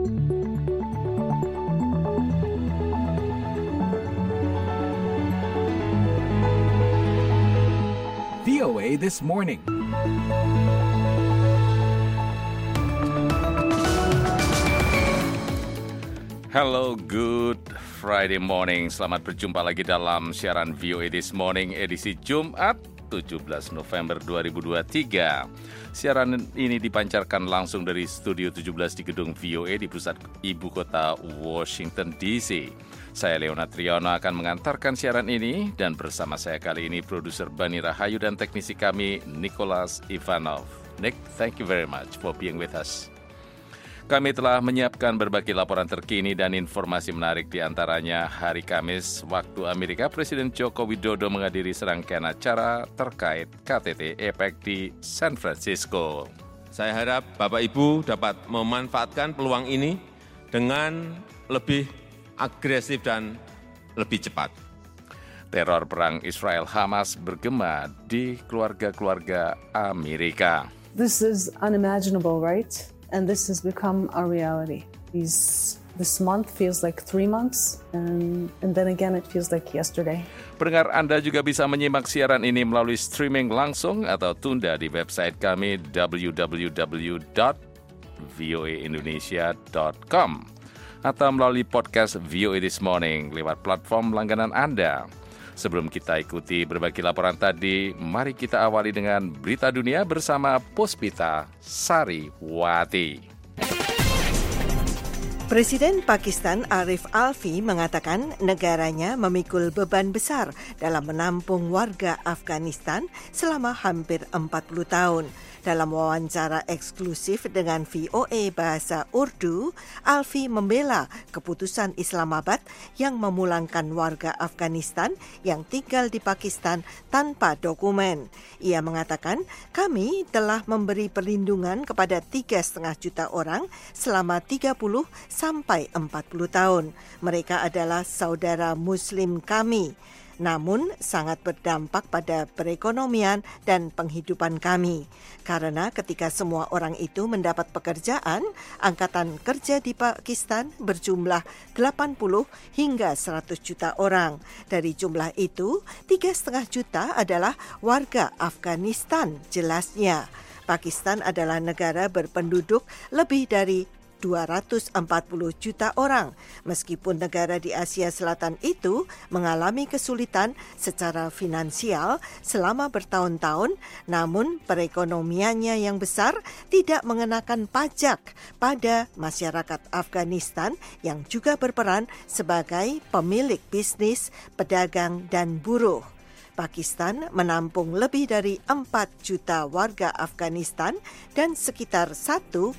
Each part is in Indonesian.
VOA This Morning. Hello, good Friday morning. Selamat berjumpa lagi dalam siaran VOA This Morning edisi Jumat 17 November 2023. Siaran ini dipancarkan langsung dari Studio 17 di gedung VOA di pusat ibu kota Washington DC. Saya Leona Triana akan mengantarkan siaran ini dan bersama saya kali ini produser Bani Rahayu dan teknisi kami Nicholas Ivanov. Nick, thank you very much for being with us. Kami telah menyiapkan berbagai laporan terkini dan informasi menarik di antaranya hari Kamis waktu Amerika Presiden Joko Widodo menghadiri serangkaian acara terkait KTT APEC di San Francisco. Saya harap Bapak Ibu dapat memanfaatkan peluang ini dengan lebih agresif dan lebih cepat. Teror perang Israel Hamas bergema di keluarga-keluarga Amerika. This is unimaginable, right? And this has become our reality. These this month feels like three months, and, and then again it feels like yesterday. Pendengar Anda juga bisa menyimak siaran ini melalui streaming langsung atau tunda di website kami www.voaindonesia.com atau melalui podcast VOA This Morning lewat platform langganan Anda. Sebelum kita ikuti berbagai laporan tadi, mari kita awali dengan berita dunia bersama Puspita Sari Wati. Presiden Pakistan Arif Alfi mengatakan negaranya memikul beban besar dalam menampung warga Afghanistan selama hampir 40 tahun. Dalam wawancara eksklusif dengan VOA Bahasa Urdu, Alfi membela keputusan Islamabad yang memulangkan warga Afghanistan yang tinggal di Pakistan tanpa dokumen. Ia mengatakan, kami telah memberi perlindungan kepada tiga setengah juta orang selama 30 sampai 40 tahun. Mereka adalah saudara Muslim kami namun sangat berdampak pada perekonomian dan penghidupan kami. Karena ketika semua orang itu mendapat pekerjaan, angkatan kerja di Pakistan berjumlah 80 hingga 100 juta orang. Dari jumlah itu, tiga setengah juta adalah warga Afghanistan jelasnya. Pakistan adalah negara berpenduduk lebih dari 240 juta orang. Meskipun negara di Asia Selatan itu mengalami kesulitan secara finansial selama bertahun-tahun, namun perekonomiannya yang besar tidak mengenakan pajak pada masyarakat Afghanistan yang juga berperan sebagai pemilik bisnis, pedagang, dan buruh. Pakistan menampung lebih dari 4 juta warga Afghanistan dan sekitar 1,7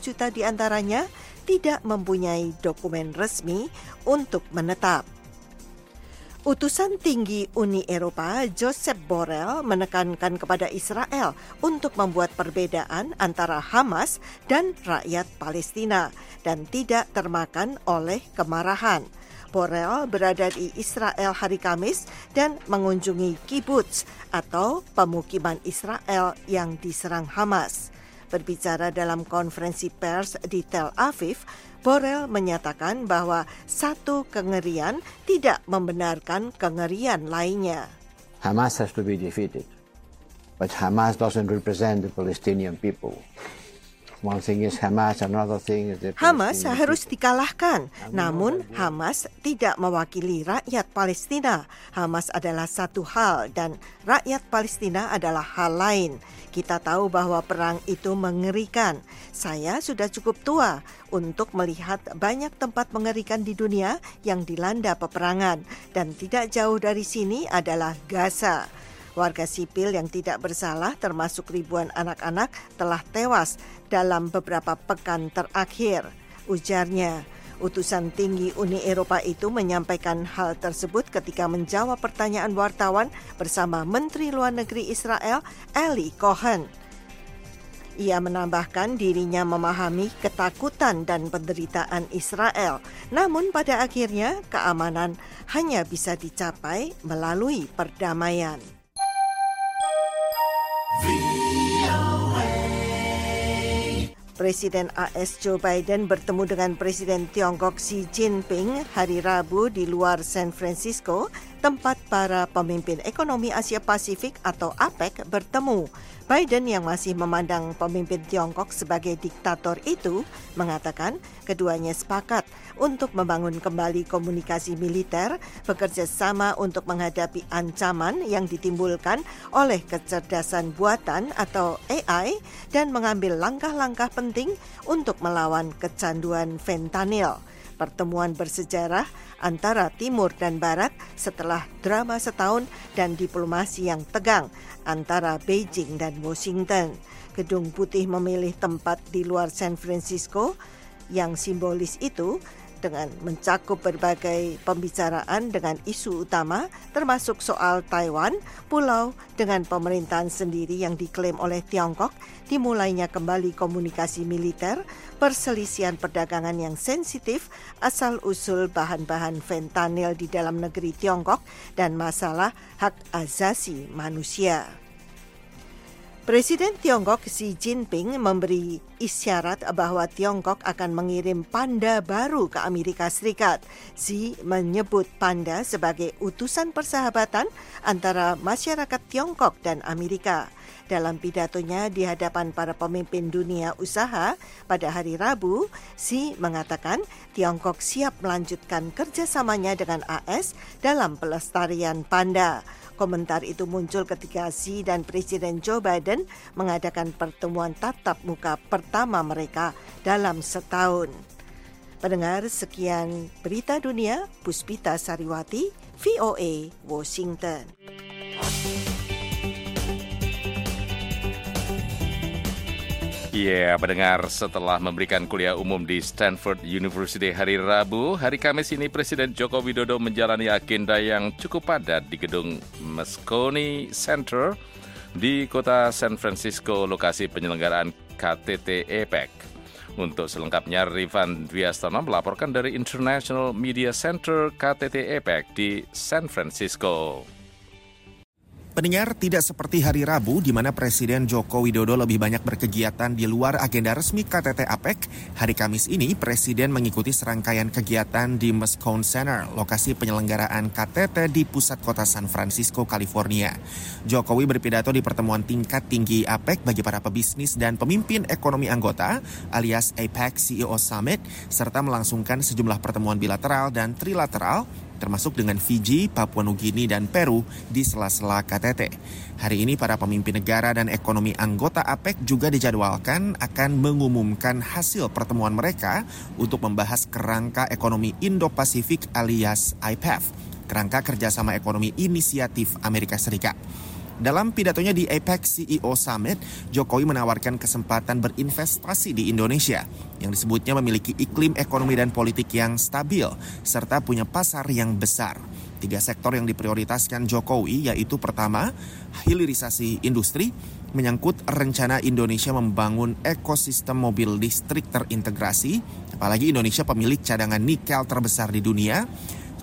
juta di antaranya tidak mempunyai dokumen resmi untuk menetap. Utusan tinggi Uni Eropa Joseph Borrell menekankan kepada Israel untuk membuat perbedaan antara Hamas dan rakyat Palestina dan tidak termakan oleh kemarahan. Borel berada di Israel hari Kamis dan mengunjungi kibbutz atau pemukiman Israel yang diserang Hamas. Berbicara dalam konferensi pers di Tel Aviv, Borel menyatakan bahwa satu kengerian tidak membenarkan kengerian lainnya. Hamas has to be defeated, but Hamas doesn't represent the Palestinian people. Hamas harus dikalahkan, namun Hamas tidak mewakili rakyat Palestina. Hamas adalah satu hal dan rakyat Palestina adalah hal lain. Kita tahu bahwa perang itu mengerikan. Saya sudah cukup tua untuk melihat banyak tempat mengerikan di dunia yang dilanda peperangan dan tidak jauh dari sini adalah Gaza. Warga sipil yang tidak bersalah termasuk ribuan anak-anak telah tewas dalam beberapa pekan terakhir. Ujarnya, utusan tinggi Uni Eropa itu menyampaikan hal tersebut ketika menjawab pertanyaan wartawan bersama Menteri Luar Negeri Israel Eli Cohen. Ia menambahkan dirinya memahami ketakutan dan penderitaan Israel, namun pada akhirnya keamanan hanya bisa dicapai melalui perdamaian. Presiden AS Joe Biden bertemu dengan Presiden Tiongkok Xi Jinping hari Rabu di luar San Francisco, tempat para pemimpin ekonomi Asia Pasifik atau APEC bertemu. Biden yang masih memandang pemimpin Tiongkok sebagai diktator itu mengatakan keduanya sepakat untuk membangun kembali komunikasi militer, bekerja sama untuk menghadapi ancaman yang ditimbulkan oleh kecerdasan buatan atau AI dan mengambil langkah-langkah penting untuk melawan kecanduan fentanyl pertemuan bersejarah antara Timur dan Barat setelah drama setahun dan diplomasi yang tegang antara Beijing dan Washington. Gedung Putih memilih tempat di luar San Francisco yang simbolis itu dengan mencakup berbagai pembicaraan dengan isu utama termasuk soal Taiwan, pulau dengan pemerintahan sendiri yang diklaim oleh Tiongkok, dimulainya kembali komunikasi militer, perselisihan perdagangan yang sensitif, asal-usul bahan-bahan fentanyl di dalam negeri Tiongkok, dan masalah hak asasi manusia. Presiden Tiongkok Xi Jinping memberi isyarat bahwa Tiongkok akan mengirim panda baru ke Amerika Serikat. Xi menyebut panda sebagai utusan persahabatan antara masyarakat Tiongkok dan Amerika. Dalam pidatonya di hadapan para pemimpin dunia usaha pada hari Rabu, Xi mengatakan Tiongkok siap melanjutkan kerjasamanya dengan AS dalam pelestarian panda. Komentar itu muncul ketika Xi dan Presiden Joe Biden mengadakan pertemuan tatap muka pertama mereka dalam setahun. Pendengar sekian berita dunia, Puspita Sariwati, VOA, Washington. Ya, yeah, mendengar setelah memberikan kuliah umum di Stanford University hari Rabu, hari Kamis ini Presiden Joko Widodo menjalani agenda yang cukup padat di gedung Moscone Center di kota San Francisco, lokasi penyelenggaraan KTT APEC. Untuk selengkapnya, Rifan Dwiastono melaporkan dari International Media Center KTT APEC di San Francisco. Pendengar tidak seperti hari Rabu di mana Presiden Joko Widodo lebih banyak berkegiatan di luar agenda resmi KTT APEC. Hari Kamis ini Presiden mengikuti serangkaian kegiatan di Moscone Center, lokasi penyelenggaraan KTT di pusat kota San Francisco, California. Jokowi berpidato di pertemuan tingkat tinggi APEC bagi para pebisnis dan pemimpin ekonomi anggota alias APEC CEO Summit serta melangsungkan sejumlah pertemuan bilateral dan trilateral termasuk dengan Fiji, Papua Nugini, dan Peru di sela-sela KTT. Hari ini para pemimpin negara dan ekonomi anggota APEC juga dijadwalkan akan mengumumkan hasil pertemuan mereka untuk membahas kerangka ekonomi Indo-Pasifik alias IPEF, kerangka kerjasama ekonomi inisiatif Amerika Serikat. Dalam pidatonya di APEC CEO Summit, Jokowi menawarkan kesempatan berinvestasi di Indonesia yang disebutnya memiliki iklim ekonomi dan politik yang stabil serta punya pasar yang besar. Tiga sektor yang diprioritaskan Jokowi yaitu pertama, hilirisasi industri, menyangkut rencana Indonesia membangun ekosistem mobil listrik terintegrasi, apalagi Indonesia pemilik cadangan nikel terbesar di dunia.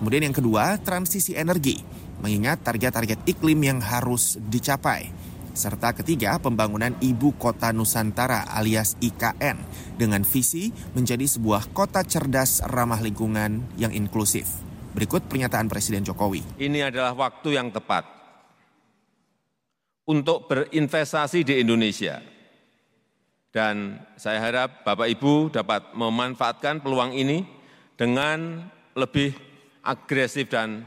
Kemudian yang kedua, transisi energi mengingat target-target iklim yang harus dicapai. Serta ketiga, pembangunan Ibu Kota Nusantara alias IKN dengan visi menjadi sebuah kota cerdas ramah lingkungan yang inklusif. Berikut pernyataan Presiden Jokowi. Ini adalah waktu yang tepat untuk berinvestasi di Indonesia. Dan saya harap Bapak Ibu dapat memanfaatkan peluang ini dengan lebih agresif dan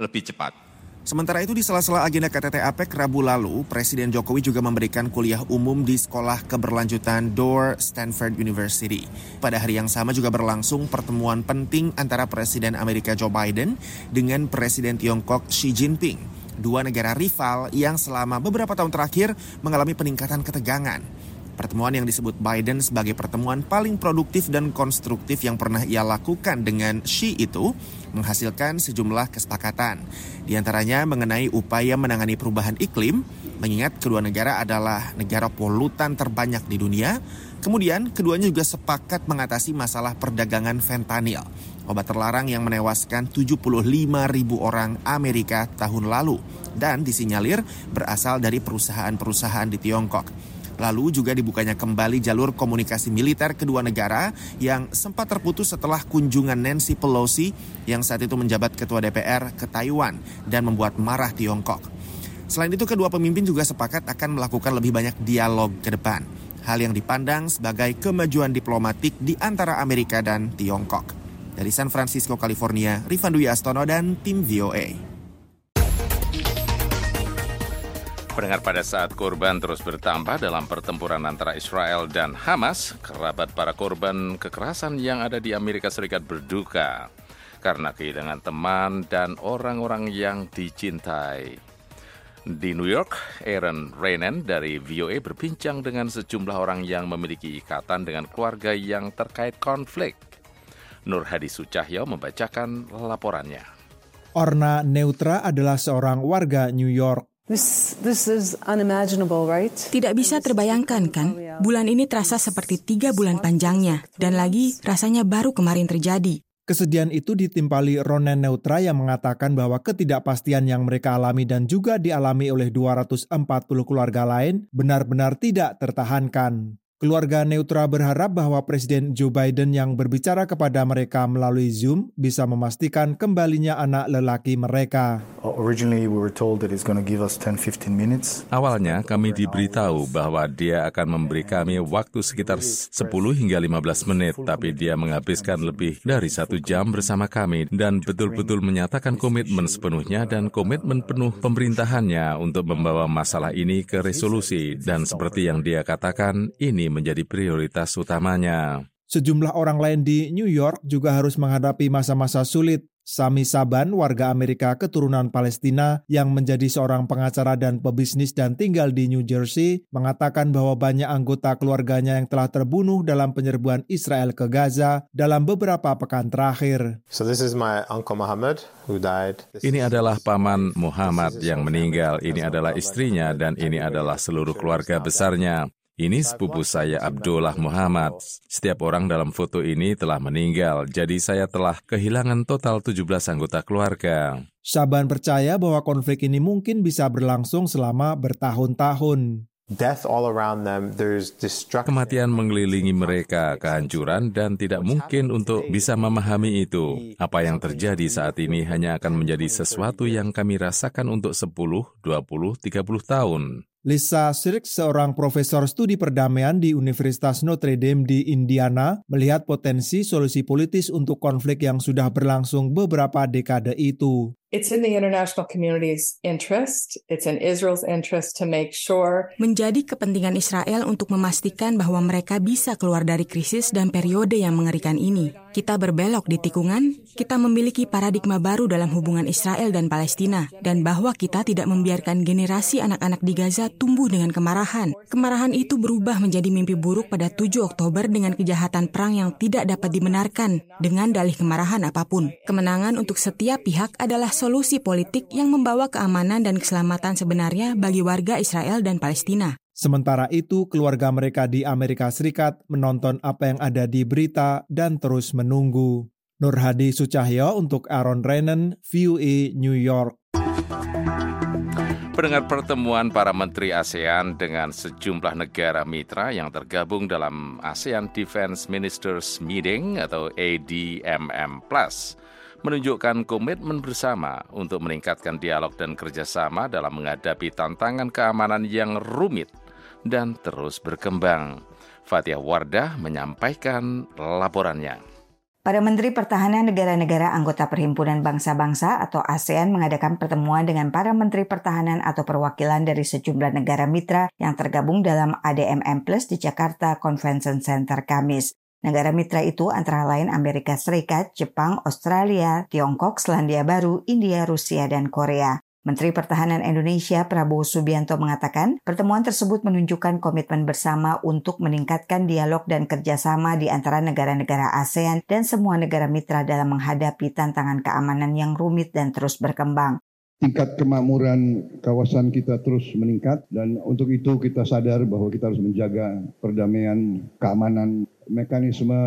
lebih cepat. Sementara itu di sela-sela agenda KTT APEC Rabu lalu, Presiden Jokowi juga memberikan kuliah umum di Sekolah Keberlanjutan Door Stanford University. Pada hari yang sama juga berlangsung pertemuan penting antara Presiden Amerika Joe Biden dengan Presiden Tiongkok Xi Jinping. Dua negara rival yang selama beberapa tahun terakhir mengalami peningkatan ketegangan. Pertemuan yang disebut Biden sebagai pertemuan paling produktif dan konstruktif yang pernah ia lakukan dengan Xi itu menghasilkan sejumlah kesepakatan. Di antaranya mengenai upaya menangani perubahan iklim, mengingat kedua negara adalah negara polutan terbanyak di dunia. Kemudian keduanya juga sepakat mengatasi masalah perdagangan fentanyl, obat terlarang yang menewaskan 75 ribu orang Amerika tahun lalu dan disinyalir berasal dari perusahaan-perusahaan di Tiongkok. Lalu juga dibukanya kembali jalur komunikasi militer kedua negara yang sempat terputus setelah kunjungan Nancy Pelosi yang saat itu menjabat ketua DPR ke Taiwan dan membuat marah Tiongkok. Selain itu kedua pemimpin juga sepakat akan melakukan lebih banyak dialog ke depan. Hal yang dipandang sebagai kemajuan diplomatik di antara Amerika dan Tiongkok. Dari San Francisco, California, Rifan Dwi Astono dan tim VOA. Pendengar pada saat korban terus bertambah dalam pertempuran antara Israel dan Hamas, kerabat para korban kekerasan yang ada di Amerika Serikat berduka karena kehilangan teman dan orang-orang yang dicintai. Di New York, Aaron Renan dari VOA berbincang dengan sejumlah orang yang memiliki ikatan dengan keluarga yang terkait konflik. Nur Hadi Sucahyo membacakan laporannya. Orna Neutra adalah seorang warga New York. This, this is unimaginable, right? Tidak bisa terbayangkan kan? Bulan ini terasa seperti tiga bulan panjangnya, dan lagi rasanya baru kemarin terjadi. Kesedihan itu ditimpali Ronen Neutra yang mengatakan bahwa ketidakpastian yang mereka alami dan juga dialami oleh 240 keluarga lain benar-benar tidak tertahankan. Keluarga Neutra berharap bahwa Presiden Joe Biden yang berbicara kepada mereka melalui Zoom bisa memastikan kembalinya anak lelaki mereka. Awalnya kami diberitahu bahwa dia akan memberi kami waktu sekitar 10 hingga 15 menit, tapi dia menghabiskan lebih dari satu jam bersama kami dan betul-betul menyatakan komitmen sepenuhnya dan komitmen penuh pemerintahannya untuk membawa masalah ini ke resolusi. Dan seperti yang dia katakan, ini menjadi prioritas utamanya. Sejumlah orang lain di New York juga harus menghadapi masa-masa sulit. Sami Saban, warga Amerika keturunan Palestina yang menjadi seorang pengacara dan pebisnis dan tinggal di New Jersey, mengatakan bahwa banyak anggota keluarganya yang telah terbunuh dalam penyerbuan Israel ke Gaza dalam beberapa pekan terakhir. So this is my uncle Muhammad who died. Ini adalah paman Muhammad yang meninggal, ini adalah istrinya dan ini adalah seluruh keluarga besarnya. Ini sepupu saya Abdullah Muhammad. Setiap orang dalam foto ini telah meninggal, jadi saya telah kehilangan total 17 anggota keluarga. Saban percaya bahwa konflik ini mungkin bisa berlangsung selama bertahun-tahun. Kematian mengelilingi mereka, kehancuran, dan tidak mungkin untuk bisa memahami itu. Apa yang terjadi saat ini hanya akan menjadi sesuatu yang kami rasakan untuk 10, 20, 30 tahun. Lisa Sirk, seorang profesor studi perdamaian di Universitas Notre Dame di Indiana, melihat potensi solusi politis untuk konflik yang sudah berlangsung beberapa dekade itu. It's in the international community's interest, it's in Israel's interest to make sure menjadi kepentingan Israel untuk memastikan bahwa mereka bisa keluar dari krisis dan periode yang mengerikan ini. Kita berbelok di tikungan, kita memiliki paradigma baru dalam hubungan Israel dan Palestina, dan bahwa kita tidak membiarkan generasi anak-anak di Gaza tumbuh dengan kemarahan. Kemarahan itu berubah menjadi mimpi buruk pada 7 Oktober dengan kejahatan perang yang tidak dapat dibenarkan dengan dalih kemarahan apa pun. Kemenangan untuk setiap pihak adalah solusi politik yang membawa keamanan dan keselamatan sebenarnya bagi warga Israel dan Palestina. Sementara itu, keluarga mereka di Amerika Serikat menonton apa yang ada di berita dan terus menunggu. Nur Hadi Sucahyo untuk Aaron Renan, VOA New York. Pendengar pertemuan para menteri ASEAN dengan sejumlah negara mitra yang tergabung dalam ASEAN Defense Ministers Meeting atau ADMM Plus menunjukkan komitmen bersama untuk meningkatkan dialog dan kerjasama dalam menghadapi tantangan keamanan yang rumit dan terus berkembang. Fatih Wardah menyampaikan laporannya. Para Menteri Pertahanan negara-negara anggota Perhimpunan Bangsa-Bangsa atau ASEAN mengadakan pertemuan dengan para Menteri Pertahanan atau perwakilan dari sejumlah negara mitra yang tergabung dalam ADMM Plus di Jakarta Convention Center Kamis. Negara mitra itu antara lain Amerika Serikat, Jepang, Australia, Tiongkok, Selandia Baru, India, Rusia, dan Korea. Menteri Pertahanan Indonesia Prabowo Subianto mengatakan pertemuan tersebut menunjukkan komitmen bersama untuk meningkatkan dialog dan kerjasama di antara negara-negara ASEAN dan semua negara mitra dalam menghadapi tantangan keamanan yang rumit dan terus berkembang. Tingkat kemakmuran kawasan kita terus meningkat dan untuk itu kita sadar bahwa kita harus menjaga perdamaian, keamanan, mekanisme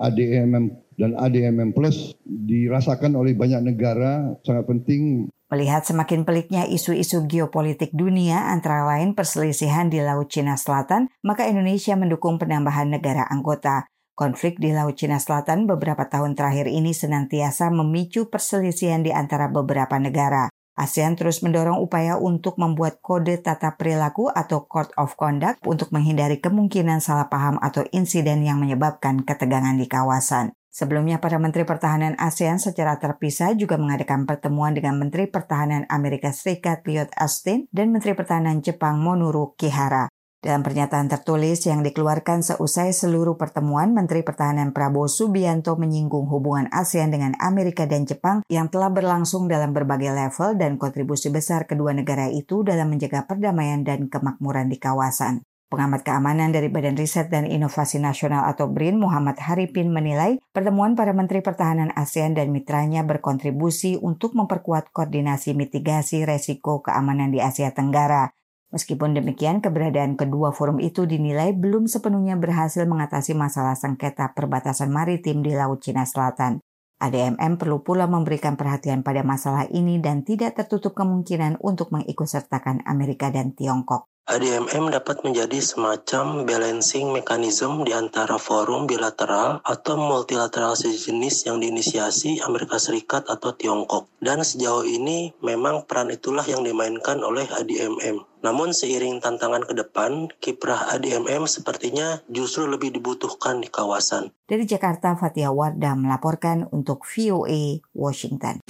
ADMM dan ADMM Plus dirasakan oleh banyak negara sangat penting Melihat semakin peliknya isu-isu geopolitik dunia antara lain perselisihan di Laut Cina Selatan, maka Indonesia mendukung penambahan negara anggota. Konflik di Laut Cina Selatan beberapa tahun terakhir ini senantiasa memicu perselisihan di antara beberapa negara. ASEAN terus mendorong upaya untuk membuat kode tata perilaku atau Code of Conduct untuk menghindari kemungkinan salah paham atau insiden yang menyebabkan ketegangan di kawasan. Sebelumnya, para Menteri Pertahanan ASEAN secara terpisah juga mengadakan pertemuan dengan Menteri Pertahanan Amerika Serikat Lloyd Austin dan Menteri Pertahanan Jepang Monuru Kihara. Dalam pernyataan tertulis yang dikeluarkan seusai seluruh pertemuan, Menteri Pertahanan Prabowo Subianto menyinggung hubungan ASEAN dengan Amerika dan Jepang yang telah berlangsung dalam berbagai level dan kontribusi besar kedua negara itu dalam menjaga perdamaian dan kemakmuran di kawasan. Pengamat keamanan dari Badan Riset dan Inovasi Nasional atau BRIN Muhammad Haripin menilai pertemuan para Menteri Pertahanan ASEAN dan mitranya berkontribusi untuk memperkuat koordinasi mitigasi resiko keamanan di Asia Tenggara. Meskipun demikian, keberadaan kedua forum itu dinilai belum sepenuhnya berhasil mengatasi masalah sengketa perbatasan maritim di Laut Cina Selatan. ADMM perlu pula memberikan perhatian pada masalah ini dan tidak tertutup kemungkinan untuk mengikutsertakan Amerika dan Tiongkok. ADMM dapat menjadi semacam balancing mechanism di antara forum bilateral atau multilateral sejenis yang diinisiasi Amerika Serikat atau Tiongkok. Dan sejauh ini memang peran itulah yang dimainkan oleh ADMM. Namun seiring tantangan ke depan, kiprah ADMM sepertinya justru lebih dibutuhkan di kawasan. Dari Jakarta, Fatia Wardah melaporkan untuk VOA Washington.